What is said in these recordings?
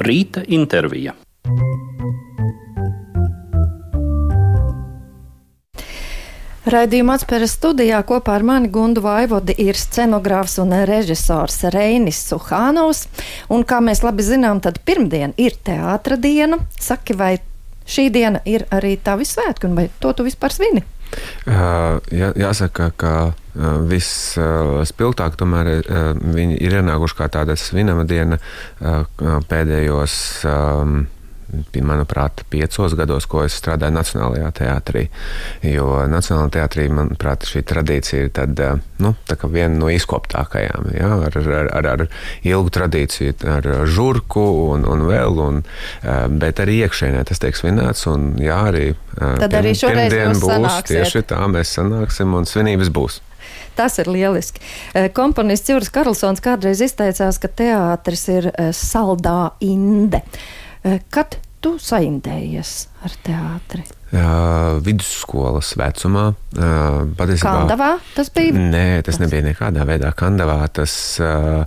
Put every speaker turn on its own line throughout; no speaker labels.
Rīta intervija.
Raidījuma atspēras studijā kopā ar mani Gundu Vaivodi ir scenogrāfs un režisors Reinis Suhānovs. Un kā mēs labi zinām, tad pirmdiena ir teātra diena. Saki, vai šī diena ir arī tavi svētki, un vai to tu vispār svini?
Jā, jāsaka, ka visspilgtāk tomēr viņi ir ienākuši kā tāda svinama diena pēdējos. Manuprāt, piecos gados, ko es strādāju Nacionālajā teātrī. Jo Nacionālajā teātrī, manuprāt, šī tradīcija ir tad, eh, nu, viena no izkoptākajām. Ja, ar, ar, ar, ar ilgu tradīciju, ar žurku un, un vēl, un, eh, bet arī iekšēnē tas tiek svinēts. Un, jā, arī,
eh, tad arī šoreiz būs sanāksiet.
tieši tā, mēs sanāksim un svinības būs.
Tas ir lieliski. Komponists Juris Karlsons kādreiz izteicās, ka teātris ir saldā inde. Kad tu saindējies ar teātri?
Uh, vidusskolas vecumā. Uh,
patiesībā, Kandavā tas bija?
Nē, tas nebija nekādā veidā Kandavā. Tas, uh,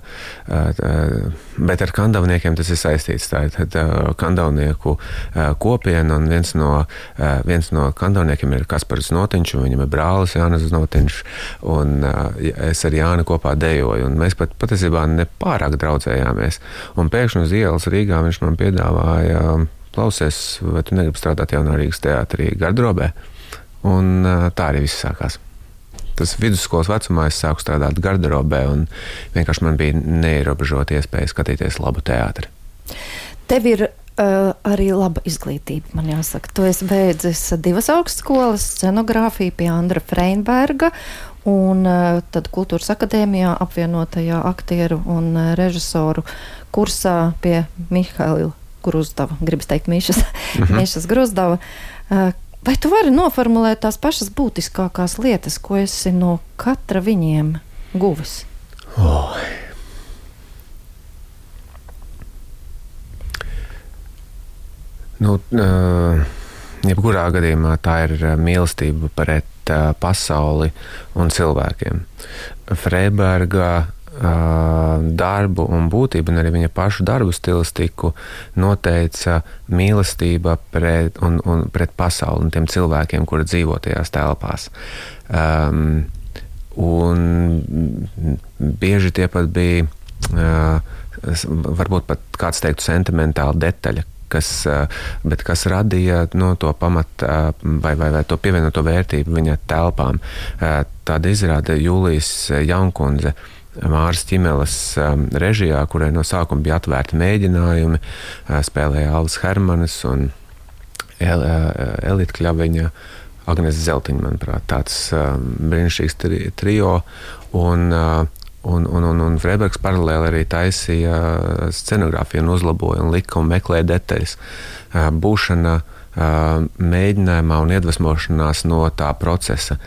uh, bet ar kandavniekiem tas ir saistīts. Tā ir uh, kandavnieku uh, kopiena, un viens no, uh, viens no kandavniekiem ir Kaspars Notiņš, un viņam ir brālis Jānis Notiņš, un uh, es ar Jāni kopā dejoju, un mēs pat patiesībā nepārāk draudzējāmies. Un pēkšņi uz ielas Rīgā viņš man piedāvāja. Uh, klausies, vai tu negribi strādāt jaunā Rīgas teātrī gardrobē. Un tā arī viss sākās. Tas vidusskolas vecumā es sāku strādāt garderobē, un vienkārši man bija neierobežota iespēja skatīties labu teātri.
Tev ir uh, arī laba izglītība, man jāsaka. Tu esi beidzis divas augstskolas, scenogrāfiju pie Andra Freinberga, un uh, tad Kultūras akadēmijā apvienotajā aktieru un režisoru kursā pie Mihaila Gruzdava, gribas teikt, Mīšas, uh -huh. Mīšas Gruzdava. Vai tu vari noformulēt tās pašas būtiskākās lietas, ko esi no katra viņiem guvis? Oh.
Nu, uh, jebkurā gadījumā tā ir mīlestība pret uh, pasauli un cilvēkiem. Freiberga darbu un būtību, un arī viņa pašu darbu stilistiku noteica mīlestība pret, un, un pret pasauli un tiem cilvēkiem, kuri dzīvo tajās telpās. Um, un bieži tie pat bija, uh, varbūt pat kāds teiktu, sentimentāla detaļa, kas, bet kas radīja no, to pamatu vai, vai, vai to pievienoto vērtību viņa telpām. Tāda izrāda Jūlijas Jankundze Māras Čimeles um, režijā, kurai no sākuma bija atvērti mēģinājumi, uh, spēlēja Alvis Hermanis un El, uh, Elita Kļaviņa. Agnēs Zeltiņa, manuprāt, tāds um, brīnišķīgs tri, trio. Un, uh, Un, un, un, un Freibergs paralēli arī taisīja scenogrāfiju, un uzlaboja un lika un meklēja detaļas. Uh, būšana uh, mēģinājumā un iedvesmošanās no tā procesa.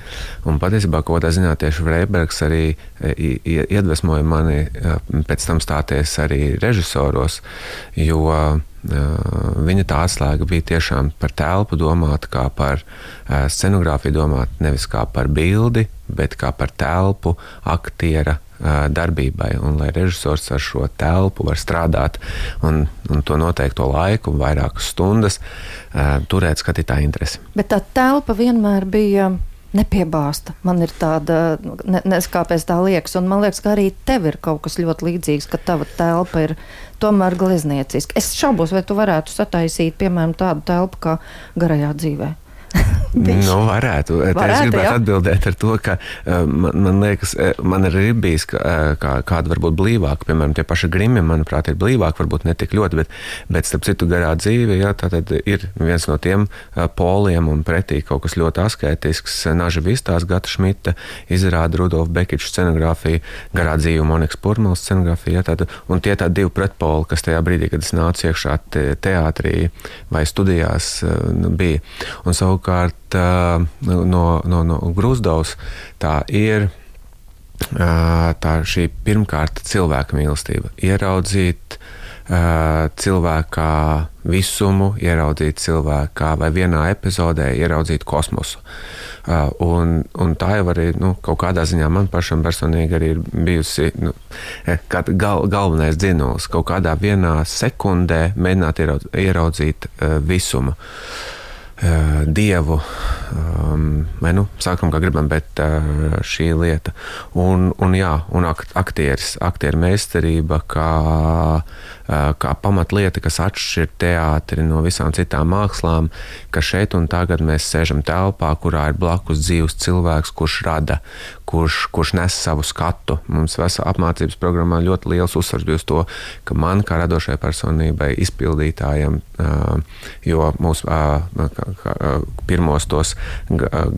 Un patiesībā, ko tā ziņā tieši Freibergs arī iedvesmoja mani pēc tam stāties arī režisoros, jo viņa tā atslēga bija tiešām par telpu domāt, kā par scenogrāfiju domāt, nevis kā par bildi, bet kā par telpu, aktiera darbībai, un lai režisors ar šo telpu var strādāt un, un to noteikto laiku, vairākas stundas, turēt skatītāju interesi.
Bet tā telpa vienmēr bija nepiebāzta. Man ir tāda, ne, neskāpēc tā liekas, un man liekas, ka arī tev ir kaut kas ļoti līdzīgs, ka tava telpa ir tomēr gleznieciska. Es šaubos, vai tu varētu sataisīt, piemēram, tādu telpu kā garajā dzīvē.
nu, varētu. varētu. Es gribētu jā. atbildēt ar to, ka uh, man, man liekas, man arī ir bijis kā, kā, kāda varbūt blīvāka, piemēram, tie paši grimi, manuprāt, ir blīvāki, varbūt ne tik ļoti, bet, bet starp citu garā dzīve, jā, tā tad ir viens no tiem poliem un pretī kaut kas ļoti asketisks. Naža Vistās, Gata Šmita izrāda Rudolf Bekiča scenogrāfiju, garā dzīve Monikas Purmals scenogrāfija, jā, tāda, un tie tādi divi pretpoli, kas tajā brīdī, kad es nācu iekšā te, teātrī vai studijās, uh, bija. Un savukārt savukārt no, no, no Grūzdovas tā ir tā šī pirmkārt cilvēka mīlestība. Ieraudzīt cilvēkā visumu, ieraudzīt cilvēkā vai vienā epizodē ieraudzīt kosmosu. Un, un tā jau arī nu, kaut kādā ziņā man pašam personīgi arī ir bijusi nu, gal, galvenais dzinulis. Kaut kādā vienā sekundē mēģināt ieraudzīt visumu. Dievu, vai nu sākam, kā gribam, bet šī lieta. Un, un jā, un aktieris, aktieru meistarība, kā Eh, kā pamatlieta, kas atšķir teātri no visām citām mākslām, ka šeit un tagad mēs sēžam telpā, kurā ir blakus dzīves cilvēks, kurš rada, kurš, kurš nes savu skatu. Mums vesā apmācības programmā ļoti liels uzsvars bija uz to, ka man kā radošai personībai, izpildītājam, jo mūsu pirmos tos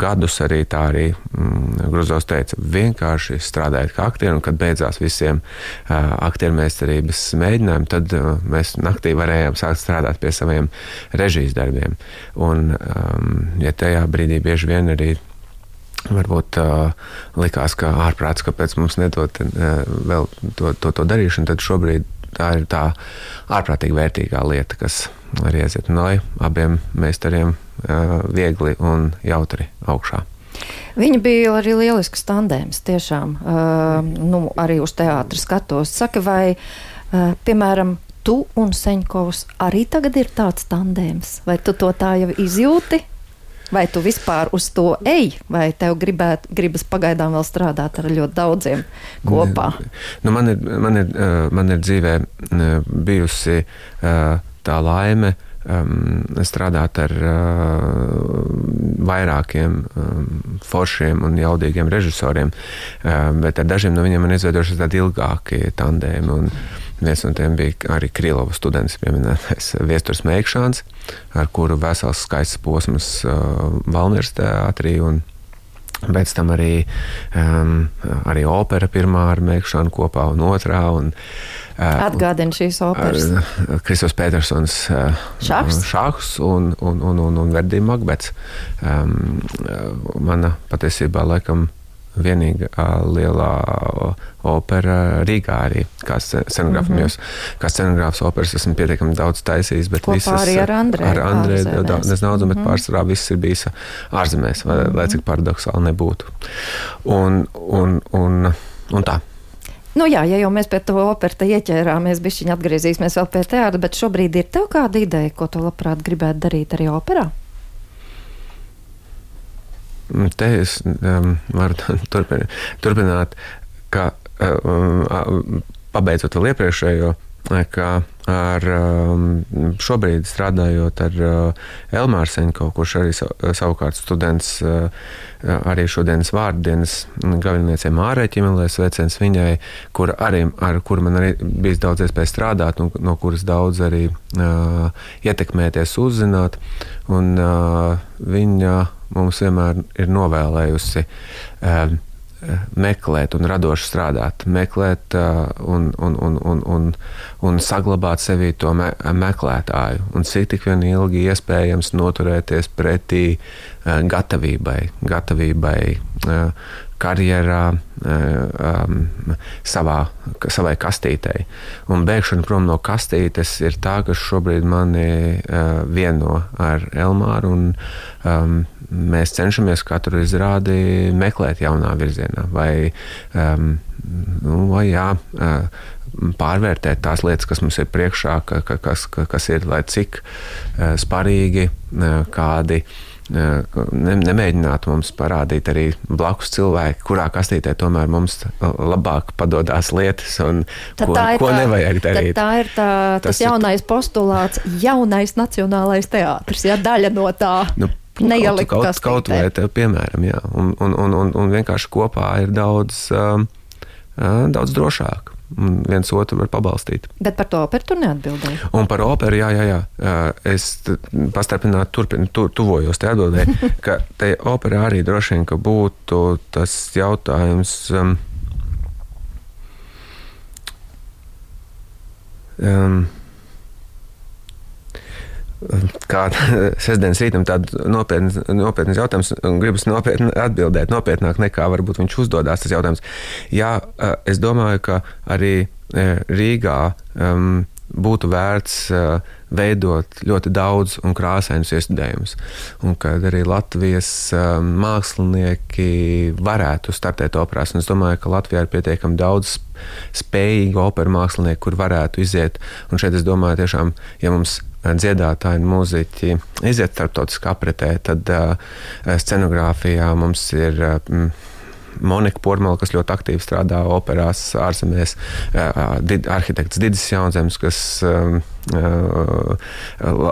gadus arī tā arī mm, Gruzos teica, vienkārši strādājiet kā aktieri, un kad beidzās visiem aktiermēstarības mēģinājumi, tad uh, mēs naktī varējām sākt strādāt pie saviem režijas darbiem. Un, um, ja tajā brīdī bieži vien arī varbūt uh, likās, ka ārprāts, kāpēc mums nedod uh, vēl to, to, to darīšanu, tad šobrīd tā ir tā ārprātīgi vērtīgā lieta, kas arī aiziet no abiem meistariem uh, viegli un jautri augšā.
Viņa bija arī lielisks tandēms, tiešām, uh, nu, arī uz teātras skatos. Saka, vai Uh, piemēram, tu un Seņkovs arī tagad ir tāds tandēms, vai tu to tā jau izjūti? Vai tu vispār uz to ej, vai tev gribēt, gribas pagaidām vēl strādāt ar ļoti daudziem kopā?
Nu, man, ir, man, ir, man ir dzīvē bijusi tā laime um, strādāt ar uh, vairākiem um, foršiem un jaudīgiem režisoriem, um, bet ar dažiem no viņiem man izveidojušies tādi ilgāki tandēmi. Un, Viens no tiem bija arī Krilovas students, pieminētais Viestures Meikšāns, ar kuru vesels skaists posms uh, Valmiers teātrī. Un, Pēc tam arī, um, arī opera pirmā ar Meikšanu kopā un otrā. Un,
Atgādina šīs operas.
Kristofers Petersons,
Šahs.
Šahs un, un, un, un, un Verdī Magbets. Um, mana patiesībā laikam vienīgā lielā opera Rīgā arī, kā scenogrāfam. Mm -hmm. Kā scenogrāfs operas esmu pietiekami daudz taisījis, bet
Kopā
visas
arī ar Andrēju.
Ar Andrēju daudz, daudz, bet mm -hmm. pārsvarā viss ir bijis ārzemēs, vai, mm -hmm. lai cik paradoxāli nebūtu. Un, un, un, un tā.
Nu jā, ja jau mēs pie tā opera ieķērāmies, bišķiņi atgriezīsimies vēl pie teātra, bet šobrīd ir tev kāda ideja, ko tu labprāt gribētu darīt arī operā?
Te es um, varu turpināt, turpināt ka um, pabeidzot vēl iepriekšējo, ka ar um, šobrīd strādājot ar uh, Elmāru Seņko, kurš arī savukārt students uh, arī šodienas vārdienas galvenajai Mārai Čimelē sveiciens viņai, kur arī, ar kuru man arī bijis daudz iespēju strādāt un no kuras daudz arī uh, ietekmēties, uzzināt. Un uh, viņa mums vienmēr ir novēlējusi. Uh, meklēt un radoši strādāt, meklēt un, un, un, un, un, un saglabāt sevī to me, meklētāju, un cik tik vien ilgi iespējams noturēties pretī gatavībai, gatavībai karjerā, um, savā, savai kastītei. Un bēgšana prom no kastītes ir tā, kas šobrīd mani uh, vieno ar Elmāru. Un, um, mēs cenšamies katru izrādi meklēt jaunā virzienā, vai, um, nu, vai jā, uh, pārvērtēt tās lietas, kas mums ir priekšā, ka, ka, kas, ka, kas ir lai cik uh, sparīgi, uh, kādi uh, ne, nemēģinātu mums parādīt arī blakus cilvēki, kurā kastītē tomēr mums labāk padodas lietas un tad ko, ko tā, nevajag darīt.
Tā ir tā, tas, tas jaunais ir... postulāts, jaunais nacionālais teātris, ja daļa no tā. Nu, Neielikt
kaut, kaut, kaut vai te, piemēram, jā, un, un, un, un, un vienkārši kopā ir daudz, um, daudz drošāk viens otru var pabalstīt.
Bet par to operu tu neatbildēji.
Un par operu, jā, jā, jā. Es pastarpināti turpinu, tu, tuvojos te atbildēji, ka te operā arī droši vien, ka būtu tas jautājums. Um, um, kā sestdienas rītam tāds nopietns, nopietns jautājums, un gribas nopietni atbildēt, nopietnāk nekā varbūt viņš uzdodas tas jautājums. Jā, es domāju, ka arī Rīgā um, būtu vērts uh, veidot ļoti daudz un krāsainus iestudējumus. Un kad arī Latvijas uh, mākslinieki varētu startēt operās. Un es domāju, ka Latvijā ir pietiekami daudz spējīgu operu mākslinieku, kur varētu iziet. Un šeit es domāju, tiešām, ja mums dziedātāji un mūziķi iziet starptautiskā apritē, tad uh, scenogrāfijā mums ir. Uh, Monika Pormela, kas ļoti aktīvi strādā operās ārzemēs, arhitekts Digis Jaunzems, kas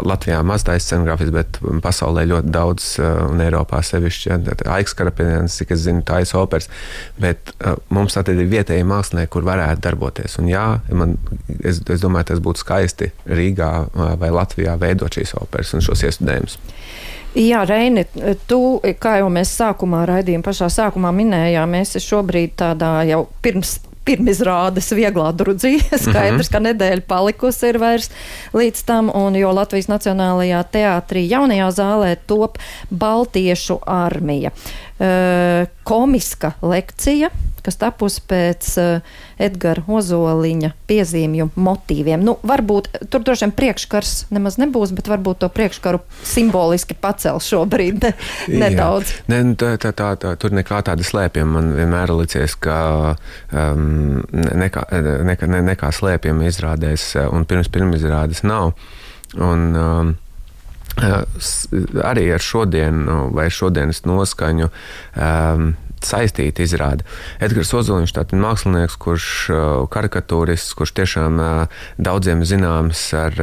Latvijā maz taisa scenogrāfijas, bet pasaulē ļoti daudz, un Eiropā sevišķi Aiks Karapiniens, cik es zinu, taisa operas. Bet mums tātad ir vietējie mākslinieki, kur varētu darboties. Un jā, man, es, es domāju, tas būtu skaisti Rīgā vai Latvijā veidot šīs operas un šos iestudējumus.
Jā, Reini, tu, kā jau mēs sākumā raidījām, pašā sākumā minējām, mēs šobrīd tādā jau pirms pirmizrādes vieglā drudzī. Skaidrs, mm -hmm. ka nedēļa palikusi ir vairs līdz tam, un jo Latvijas Nacionālajā teātrī jaunajā zālē top Baltiešu armija. Uh, komiska lekcija kas tapusi pēc uh, Edgara Ozoliņa piezīmju motīviem. Nu, varbūt tur droši vien priekškars nemaz nebūs, bet varbūt to priekškaru simboliski pacel šobrīd ne, nedaudz.
Ne, nu, tā, tā, tā, tā, tur nekā tāda slēpjama. Man vienmēr licies, ka um, nekā, nekā, ne, nekā slēpjama izrādēs un pirms pirmizrādes nav. Un, um, arī ar šodienu vai šodienas noskaņu um, saistīta izrāde. Edgars Ozoliņš ir mākslinieks, kurš uh, karikatūrists, kurš tiešām uh, daudziem zināms ar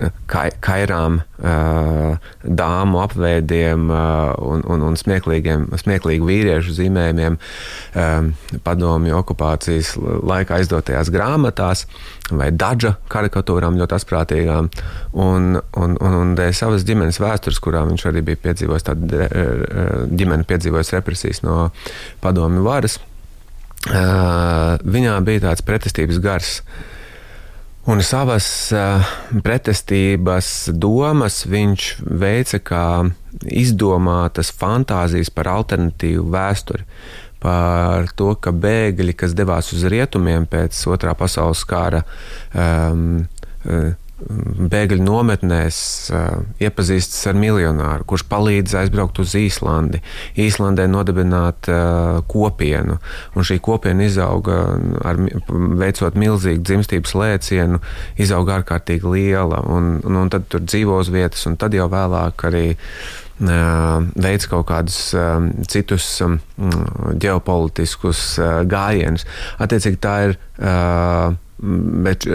uh, kairām, dāmu apveidiem un, un, un smieklīgu vīriešu zīmējumiem padomju okupācijas laikā izdotajās grāmatās vai daža karikatūrām ļoti asprātīgām. Un, un, un, un dēļ savas ģimenes vēstures, kurā viņš arī bija piedzīvojis, tāda ģimene piedzīvojis represijas no padomju varas, viņā bija tāds pretestības gars. Un savas pretestības domas viņš veica kā izdomātas fantāzijas par alternatīvu vēsturi. Par to, ka bēgļi, kas devās uz rietumiem pēc otrā pasaules kara, um, uh, bēgļu nometnēs iepazīstas ar miljonāru, kurš palīdz aizbraukt uz Īslandi, Īslandē nodibināt kopienu. Un šī kopiena izauga, ar, veicot milzīgu dzimstības lēcienu, izauga ārkārtīgi liela. Un, un, un tad tur dzīvo uz vietas, un tad jau vēlāk arī veids kaut kādus citus ģeopolitiskus gājienus. Attiecīgi, tā ir Bet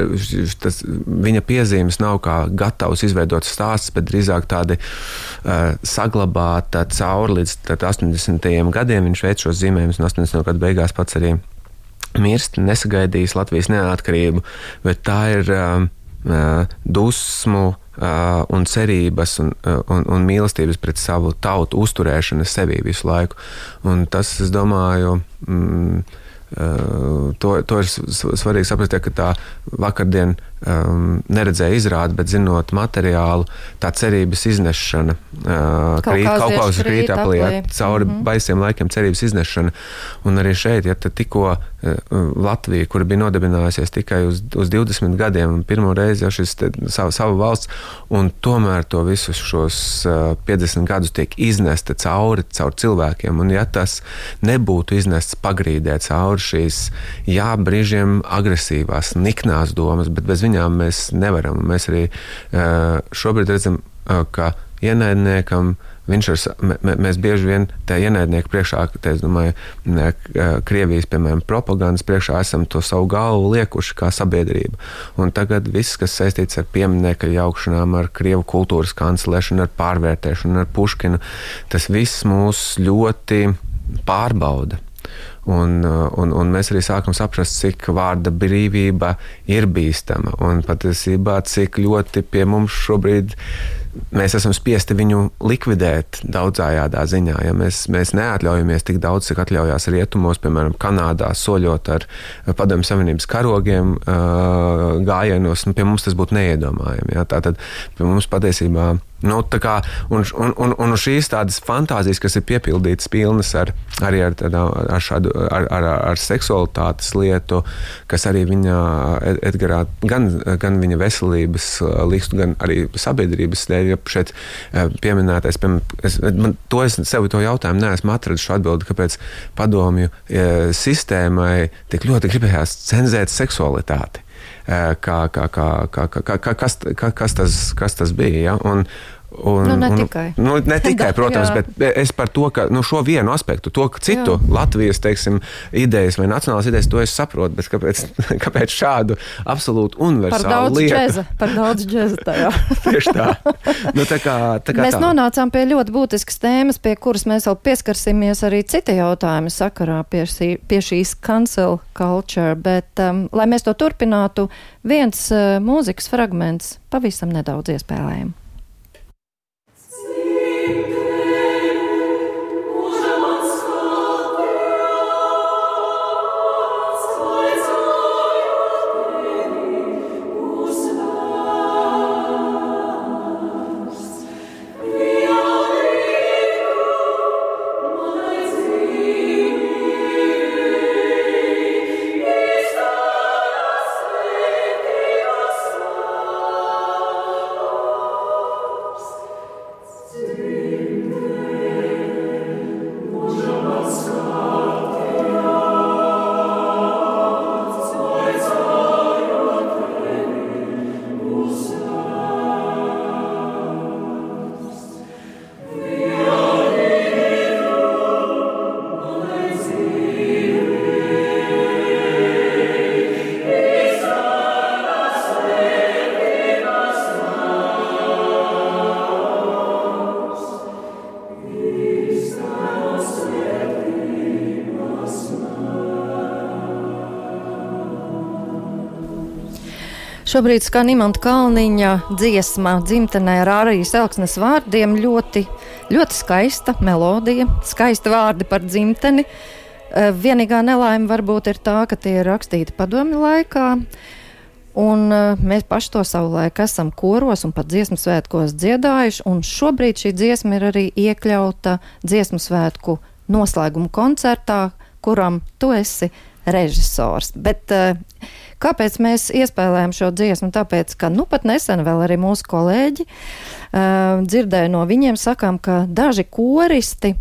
tas, viņa piezīmes nav kā gatavs izveidots stāsts, bet drīzāk tādi uh, saglabāta cauri līdz 80. gadiem. Viņš veic šos zīmējumus, un 80. gadu beigās pats arī mirst, nesagaidījis Latvijas neatkarību, bet tā ir uh, dusmu uh, un cerības un, un, un mīlestības pret savu tautu uzturēšana sevī visu laiku. Un tas, es domāju, mm, to, to ir svarīgi saprast, ka tā vakardien um, neredzēja izrādi, bet zinot materiālu, tā cerības iznešana, uh, krīt, kaut kā uz krīt aplī, ja, cauri mm -hmm. baisiem laikiem cerības iznešana. Un arī šeit, ja tikko uh, Latvija, kura bija nodibinājusies tikai uz, uz 20 gadiem, pirmo reizi jau šis te, savu, savu valsts, un tomēr to visus šos uh, 50 gadus tiek iznesta cauri, cauri cilvēkiem, un ja tas nebūtu iznests pagrīdē cauri šīs, jā, brīžiem agresīvās, niknās domas, bet bez viņām mēs nevaram. Mēs arī šobrīd redzam, ka ienaidniekam viņš ar, mēs bieži vien tā ienaidnieku priekšā, te, es domāju, Krievijas, piemēram, propagandas priekšā esam to savu galvu liekuši kā sabiedrība. Un tagad viss, kas saistīts ar pieminiektu jaukšanām, ar Krievu kultūras kanclēšanu, ar pārvērtēšanu, ar Puškinu, tas viss mūs ļoti pārbauda. Un, un, un mēs arī sākam saprast, cik vārda brīvība ir bīstama un patiesībā cik ļoti pie mums šobrīd mēs esam spiesti viņu likvidēt daudzājādā ziņā. Ja mēs, mēs neatļaujamies tik daudz, cik atļaujās rietumos, piemēram, Kanādā, soļot ar Padomju Savienības karogiem gājienos, un pie mums tas būtu neiedomājami. Ja? Tātad pie mums patiesībā Nu, kā, un, un, un, un šīs tādas fantāzijas, kas ir piepildītas, pilnas ar, arī ar, tādā, ar, šādu, ar, ar, ar seksualitātes lietu, kas arī viņa Edgarā, gan, gan viņa veselības likstu, gan arī sabiedrības dēļ, ja šeit eh, pieminētais, piemēram, es, man, to es sev to jautājumu neesmu atradis šo atbildi, kāpēc padomju e, sistēmai tik ļoti gribējās cenzēt seksualitāti kā, kā, kā, kā, kā, kā, kas, kā, kas, tas, kas tas bija. Ja? Un,
Un, nu, ne un, tikai.
Nu, ne tikai, protams, bet es par to, ka nu, šo vienu aspektu, to citu jā. Latvijas teiksim, idejas vai nacionālas idejas, to es saprotu. Bet kāpēc, kāpēc šādu absolūti universālu
lietu? Džeza, par daudz džēza tajā.
Tieši tā. Nu, tā, kā, tā kā
mēs tā. nonācām pie ļoti būtiskas tēmas, pie kuras mēs vēl pieskarsimies arī cita jautājuma sakarā pie, šī, pie šīs cancel culture. Bet, um, lai mēs to turpinātu, viens uh, mūzikas fragments pavisam nedaudz iespējams. Šobrīd skan Imants Kalniņa dziesma dzimtenē ar Ārijas Elksnes vārdiem. Ļoti, ļoti skaista melodija, skaisti vārdi par dzimteni. Eh, vienīgā nelaime varbūt ir tā, ka tie ir rakstīti padomju laikā. Un uh, mēs paši to savulaik esam koros un pat dziesmu svētkos dziedājuši, un šobrīd šī dziesma ir arī iekļauta dziesmu svētku noslēguma koncertā, kuram tu esi režisors. Bet, uh, Kāpēc mēs iespējām šo dziesmu? Tāpēc, ka nu pat nesen vēl arī mūsu kolēģi uh, dzirdēja no viņiem sakām, ka daži koristi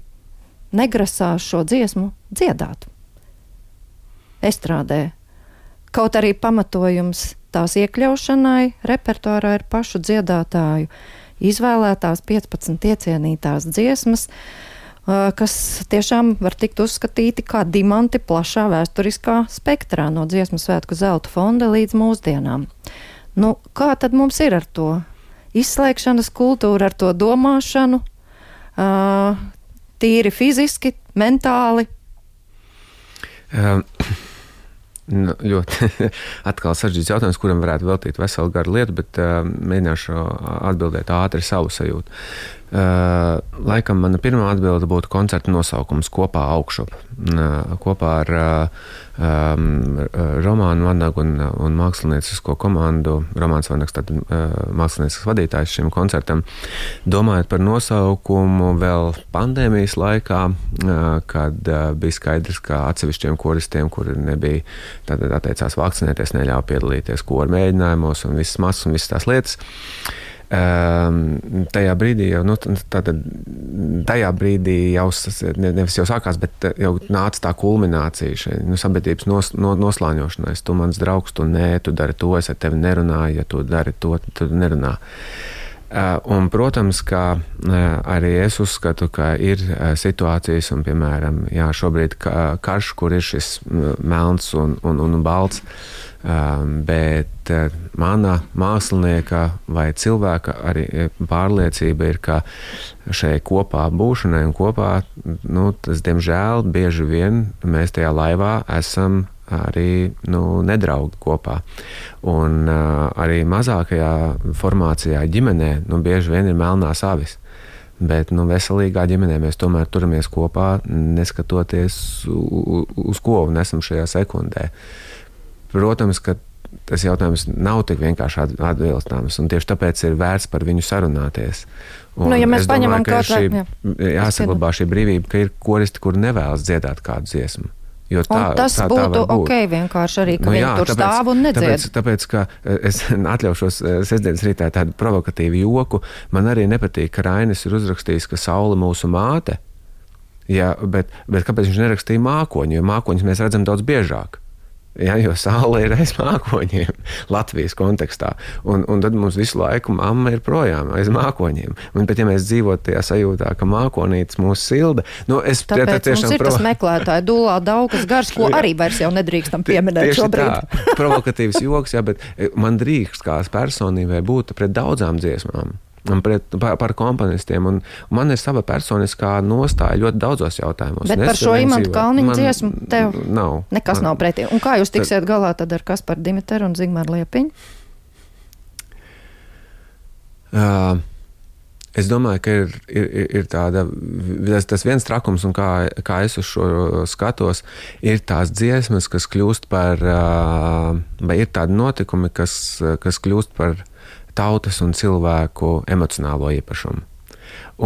negrasās šo dziesmu dziedāt. Estrādē. Kaut arī pamatojums tās iekļaušanai repertuārā ir pašu dziedātāju izvēlētās 15 iecienītās dziesmas, uh, kas tiešām var tikt uzskatīti kā diamanti plašā vēsturiskā spektrā no dziesmu svētku zelta fonda līdz mūsdienām. Nu, kā tad mums ir ar to izslēgšanas kultūru, ar to domāšanu, uh, tīri fiziski, mentāli?
Um. Nu, ļoti atkal sarežģīts jautājums, kuram varētu veltīt veselu garu lietu, bet uh, mēģināšu atbildēt ātri savu sajūtu. Uh, laikam mana pirmā atbilde būtu koncerta nosaukums kopā augšup. Uh, kopā ar uh, um, Romānu Vanagu un, un māksliniecisko komandu, Romāns Vanags, tad uh, māksliniecisks vadītājs šim koncertam, domājot par nosaukumu vēl pandēmijas laikā, uh, kad uh, bija skaidrs, ka atsevišķiem koristiem, kuri nebija, tad atteicās vakcinēties, neļāva piedalīties koru mēģinājumos un visas masas un visas tās lietas. Um, tajā brīdī jau, nu, tātad, tajā brīdī jau nevis jau sākās, bet eh, jau nāca tā kulminācija šai nu, sabiedrības nos, no, noslāņošanai. Tu mans draugs, tu nē, tu dari to, es ar tevi nerunāju, ja tu dari to, tu nerunā. Uh, un, protams, ka uh, arī es uzskatu, ka ir situācijas, un, piemēram, jā, šobrīd karš, kur ir šis melns un, un, un balts. Um, bet uh, mana mākslinieka vai cilvēka arī eh, pārliecība ir, ka šai kopā būšanai un kopā, nu, tas, diemžēl, bieži vien mēs tajā laivā esam arī nu, nedraugi kopā. Un uh, arī mazākajā formācijā ģimenē nu, bieži vien ir melnās avis. Bet nu, veselīgā ģimenē mēs tomēr turamies kopā, neskatoties uz ko un esam šajā sekundē. Uh, Protams, ka tas jautājums nav tik vienkārši atbildāms. Tieši tāpēc ir vērts par viņu sarunāties.
Un nu, ja mēs paņemam
kaut kādu tādu, jāsaglabā šī brīvība, ka ir koristi, kur nevēlas dziedāt kādu dziesmu.
Jo tā, un tas tā, tā būtu būt. ok, vienkārši arī, ka nu, jā, tur tāpēc, stāv un nedzied.
Tāpēc, tāpēc, ka eh, es atļaušos eh, sestdienas rītā tādu provokatīvu joku, man arī nepatīk, ka Rainis ir uzrakstījis, ka saule mūsu māte, jā, bet, bet kāpēc viņš nerakstīja mākoņu, jo mākoņus mēs redzam daudz biežāk. Ja, jo saule ir aiz mākoņiem, Latvijas kontekstā. Un, un tad mums visu laiku mamma ir projām aiz mākoņiem. Un pat ja mēs dzīvotu tajā sajūtā, ka mākonītis mūs silda, nu es
Tāpēc tā, tiešām ir provo... tas meklētāji dūlā daudzas gars, ko arī vairs jau nedrīkstam pieminēt šobrīd.
Tā, provokatīvs joks, jā, bet man drīkst kā personībai būt pret daudzām dziesmām pret, par, par komponistiem. Un, un man ir sava personiskā nostāja ļoti daudzos jautājumos.
Bet par šo imantu Kalniņu dziesmu tev nav. Nekas man, nav pretī. Un kā jūs tiksiet tad, galā tad ar Kasparu Dimiteru un Zigmāru Liepiņu?
Uh, Es domāju, ka ir, ir, ir tāda, tas, tas viens trakums, un kā, kā es uz šo skatos, ir tās dziesmas, kas kļūst par, vai ir tādi notikumi, kas, kas kļūst par tautas un cilvēku emocionālo īpašumu.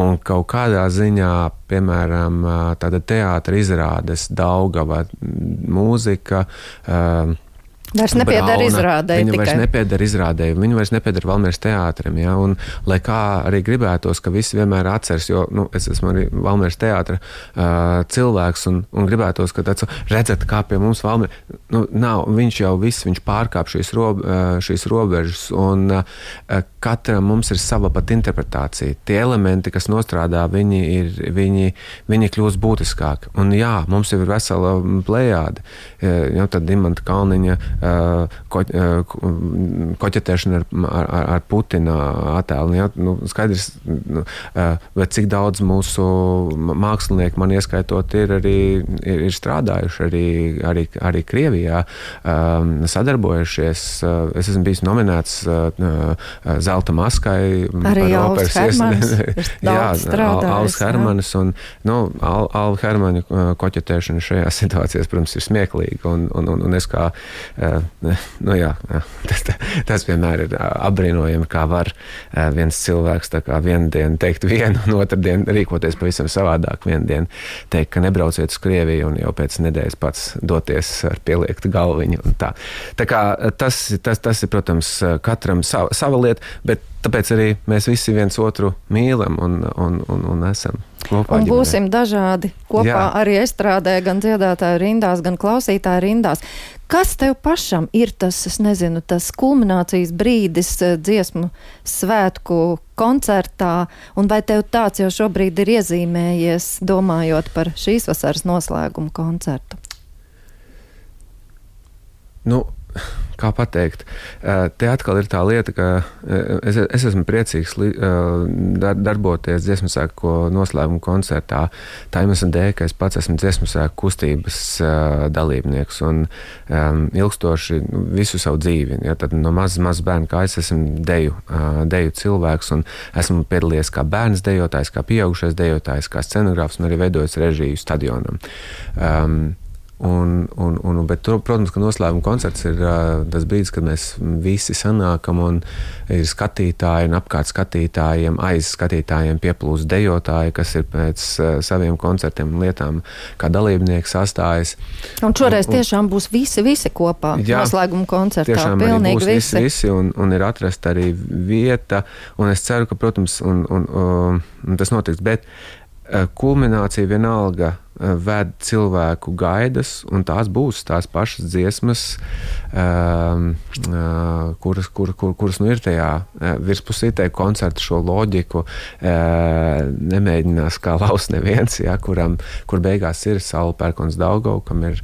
Un kaut kādā ziņā, piemēram, tāda teātris izrādes, Daugava mūzika. Uh,
Vairs nepiedara izrādēji.
Viņa tikai. vairs nepiedara izrādēji, viņa vairs nepiedara Valmieras teātrim. Ja? Un, lai kā arī gribētos, ka visi vienmēr atceras, jo nu, es esmu arī Valmieras teātra uh, cilvēks un, un gribētos, ka tāds redzat, kā pie mums Valmieras, nu, nav, viņš jau viss, viņš pārkāp šīs, rob, uh, šīs robežas un uh, katram mums ir sava pat interpretācija. Tie elementi, kas nostrādā, viņi ir, viņi, viņi kļūst būtiskāki. Un jā, mums jau ir vesela plējāde, jau tad Dimanta Kalniņa ko, koķetēšana ar, ar, ar Putina attēlu. Ja? Nu, skaidrs, nu, bet cik daudz mūsu mākslinieku, man ieskaitot, ir arī ir, ir strādājuši arī, arī, arī Krievijā, sadarbojušies. Es esmu bijis nominēts Zelta maskai.
Arī Alvis Hermanis. Jā,
Alvis Hermanis un nu, Al, Alva Hermaņa koķetēšana šajā situācijā, protams, ir smieklīga. Un, un, un, un es kā nu, jā, tas, tas vienmēr ir apbrīnojami, kā var viens cilvēks vienu dienu teikt vienu, un otru dienu rīkoties pavisam savādāk. Vienu dienu teikt, ka nebrauciet uz Krieviju, un jau pēc nedēļas pats doties ar pieliektu galviņu. Tā. tā kā tas, tas, tas ir, protams, katram sava, sava lieta, bet tāpēc arī mēs visi viens otru mīlam un, un, un, un esam. Kopā
un būsim dažādi kopā Jā. arī estrādē, gan dziedātāju rindās, gan klausītāju rindās. Kas tev pašam ir tas, es nezinu, tas kulminācijas brīdis eh, dziesmu svētku koncertā, un vai tev tāds jau šobrīd ir iezīmējies, domājot par šīs vasaras noslēgumu koncertu?
Nu, kā pateikt, te atkal ir tā lieta, ka es, es esmu priecīgs darboties dziesmu sēku noslēguma koncertā. Tā iemesla dēļ, ka es pats esmu dziesmu sēku kustības dalībnieks un ilgstoši nu, visu savu dzīvi. Ja, no mazas maz bērna kā es esmu deju, deju cilvēks un esmu piedalījies kā bērns dejotājs, kā pieaugušais dejotājs, kā scenogrāfs un arī veidojis režiju stadionam. Um, Un, un, un, bet, protams, ka noslēguma koncerts ir uh, tas brīdis, kad mēs visi sanākam un ir skatītāji un apkārt skatītājiem, aiz skatītājiem pieplūst dejotāji, kas ir pēc uh, saviem koncertiem un lietām kā dalībnieki sastājas.
Un šoreiz un, un, tiešām būs visi, visi kopā jā, noslēguma koncertā.
Tiešām pilnīgi visi. visi, visi un, un ir atrasta arī vieta, un es ceru, ka, protams, un, un, un, un tas notiks, bet uh, kulminācija vienalga ved cilvēku gaidas, un tās būs tās pašas dziesmas, um, uh, kuras, kur, kur, kuras nu ir tajā uh, virspusī, tajā koncerta šo loģiku nemēģinās kā laust neviens, ja, kuram, kur beigās ir Saula Pērkons Daugau, kam ir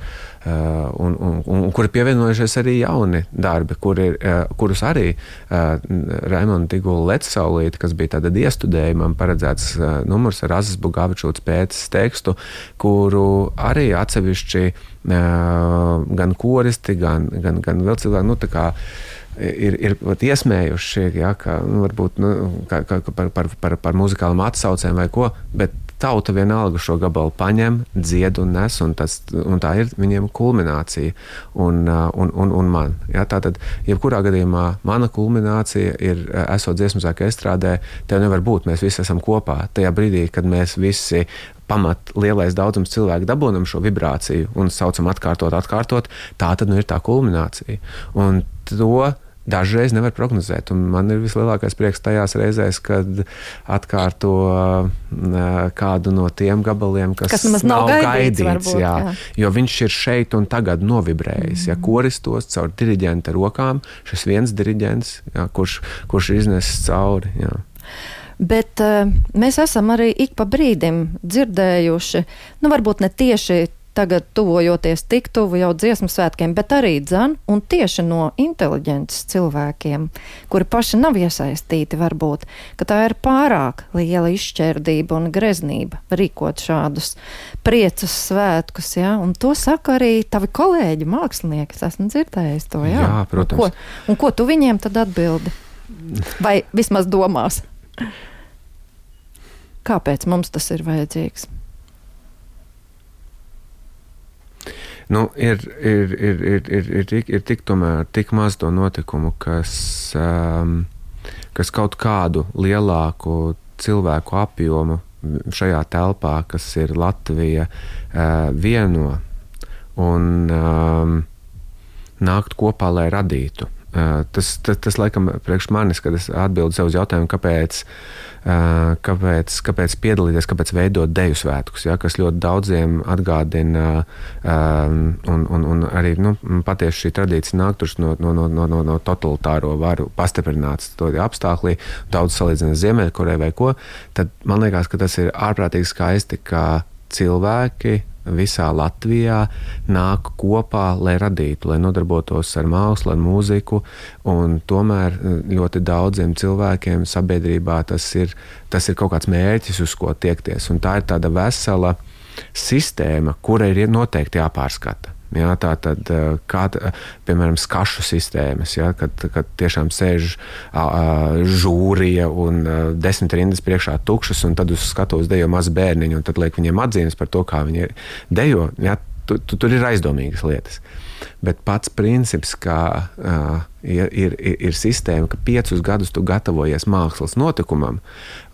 un, un, un, un kuri pievienojušies arī jauni darbi, kur ir, kurus arī Raimonda Tigula Lecsaulīte, kas bija tāda iestudējumam paredzēts numurs ar Azas Bugāvičūtas pēces tekstu, kuru arī atsevišķi gan koristi, gan, gan, gan vēl cilvēki, nu ir, ir iesmējuši, ja, ka, nu, varbūt nu, ka, ka par, par, par, par muzikālām atsaucēm vai ko, bet tauta vienalga šo gabalu paņem, dzied un nes, un, tas, un tā ir viņiem kulminācija. Un, un, un, un man. Ja, tātad, jebkurā gadījumā, mana kulminācija ir, esot dziesmu sākā estrādē, tev nevar būt. Mēs visi esam kopā. Tajā brīdī, kad mēs visi pamat lielais daudzums cilvēku dabūjam šo vibrāciju un saucam atkārtot, atkārtot, tā tad nu ir tā kulminācija. Un to dažreiz nevar prognozēt. Man ir vislielākais prieks tajās reizēs, kad atkārto kādu no tiem gabaliem, kas,
kas nav, nav gaidīts. gaidīts varbūt, jā,
jā. Jo viņš ir šeit un tagad novibrējis. Mm. Ja koristos caur diriģenta rokām, šis viens diriģents, jā, kurš, kurš iznesis cauri. Jā.
Bet uh, mēs esam arī ik pa brīdim dzirdējuši, nu, varbūt ne tieši tagad tuvojoties tik tuvu jau dziesmu svētkiem, bet arī dzan un tieši no inteliģences cilvēkiem, kuri paši nav iesaistīti varbūt, ka tā ir pārāk liela izšķērdība un greznība rīkot šādus priecas svētkus, jā, un to saka arī tavi kolēģi mākslinieki, es esmu dzirdējis to, jā.
Jā, protams.
Un ko, un ko tu viņiem tad atbildi? Vai vismaz domās? Kāpēc mums tas ir vajadzīgs?
Nu, ir, ir, ir, ir, ir, ir, tik, ir tik, tomēr, tik maz to notikumu, kas, um, kas kaut kādu lielāku cilvēku apjomu šajā telpā, kas ir Latvija, uh, vieno un um, nākt kopā, lai radītu. Uh, tas, tas, tas, laikam, priekš manis, kad es atbildu sev uz jautājumu, kāpēc kāpēc, kāpēc piedalīties, kāpēc veidot deju svētkus, ja, kas ļoti daudziem atgādina, un, un, un arī nu, patiesi šī tradīcija nāk no, no, no, no, no totalitāro varu pastiprināts to apstākļi, daudz salīdzina Ziemeļkorejai vai ko, tad man liekas, ka tas ir ārprātīgi skaisti, ka cilvēki visā Latvijā nāk kopā, lai radītu, lai nodarbotos ar mākslu, ar mūziku. Tomēr eh, ļoti daudziem cilvēkiem sabiedrībā tas ir, tas ir kaut kāds mērķis, uz ko tiekties. Un tā ir tāda vesela sistēma, kurai ir noteikti jāpārskata. Jā, tā tad, eh, kā, piemēram, skašu sistēmas, jā, kad, kad tiešām sēž uh, žūrija un uh, desmit rindas priekšā tukšas, un tad uz skatuves dejo mazi bērniņi, un tad liek viņiem atzīmes par to, kā viņi dejo. Jā, tu, tu, tur ir aizdomīgas lietas. Bet pats princips, ka uh, ir, ir, ir sistēma, ka piecus gadus tu gatavojies mākslas notikumam,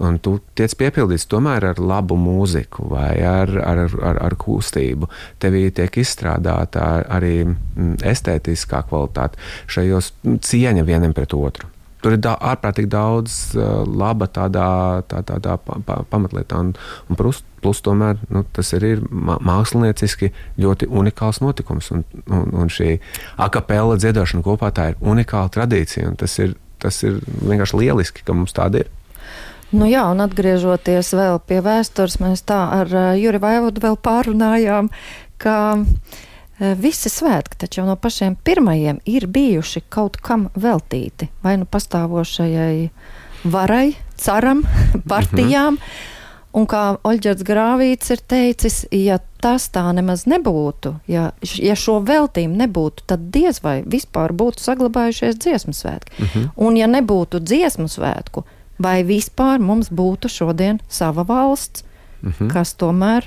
un tu tiec piepildīts tomēr ar labu mūziku vai ar, ar, ar, ar kustību. Tevī tiek izstrādāta arī estētiskā kvalitāte, šajos cieņa vienam pret otru. Tur ir da, ārprātīgi daudz uh, laba tādā, tā, tādā pa, pa, pamatlietā. Un, un plus, plus tomēr nu, tas arī ir mākslinieciski ļoti unikāls notikums. Un, un, un šī akapela dziedāšana kopā tā ir unikāla tradīcija. Tas ir, tas ir vienkārši lieliski, ka mums tāda ir.
Nu jā, un atgriežoties vēl pie vēstures, mēs tā ar uh, Juri Vaivodu vēl pārunājām, ka uh, Eh, visi svētki taču jau no pašiem pirmajiem ir bijuši kaut kam veltīti. Vai nu pastāvošajai varai, caram, partijām. Mm -hmm. Un kā Oļģerts Grāvīts ir teicis, ja tas tā nemaz nebūtu, ja, ja šo veltījumu nebūtu, tad diez vai vispār būtu saglabājušies dziesmu svētki. Mm -hmm. Un ja nebūtu dziesmu svētku, vai vispār mums būtu šodien sava valsts, mm -hmm. kas tomēr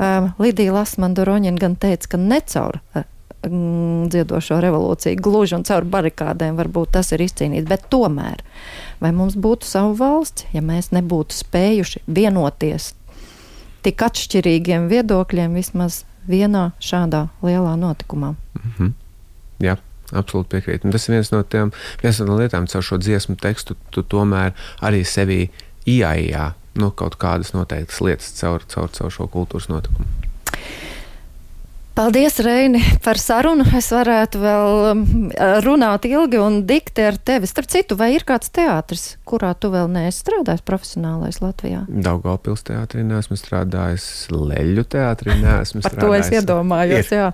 Um, Lidija Lasmanda-Roņina gan teica, ka ne caur uh, dziedošo revolūciju, gluži un caur barikādēm varbūt tas ir izcīnīts, bet tomēr, vai mums būtu savu valsts, ja mēs nebūtu spējuši vienoties tik atšķirīgiem viedokļiem vismaz vienā šādā lielā notikumā?
Mm -hmm. Jā. Absolūti piekrītu. Tas ir viens no tiem, viens no lietām, caur šo dziesmu tekstu, tu tomēr arī sevi ieaijā nu, kaut kādas noteiktas lietas caur, caur, caur šo kultūras notikumu.
Paldies, Reini, par sarunu. Es varētu vēl um, runāt ilgi un dikti ar tevi. Starp citu, vai ir kāds teātris, kurā tu vēl neesi strādājis profesionālais Latvijā?
Daugavpils teātrī neesmu strādājis, Leļu teātrī neesmu
strādājis. To es iedomājos, ir. jā.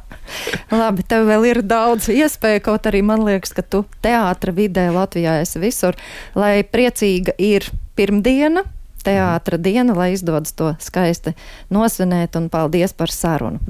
Labi, tev vēl ir daudz iespēju, kaut arī man liekas, ka tu teātra vidē Latvijā esi visur. Lai priecīga ir pirmdiena, teātra diena, lai izdodas to skaisti nosvinēt, un paldies par sarunu.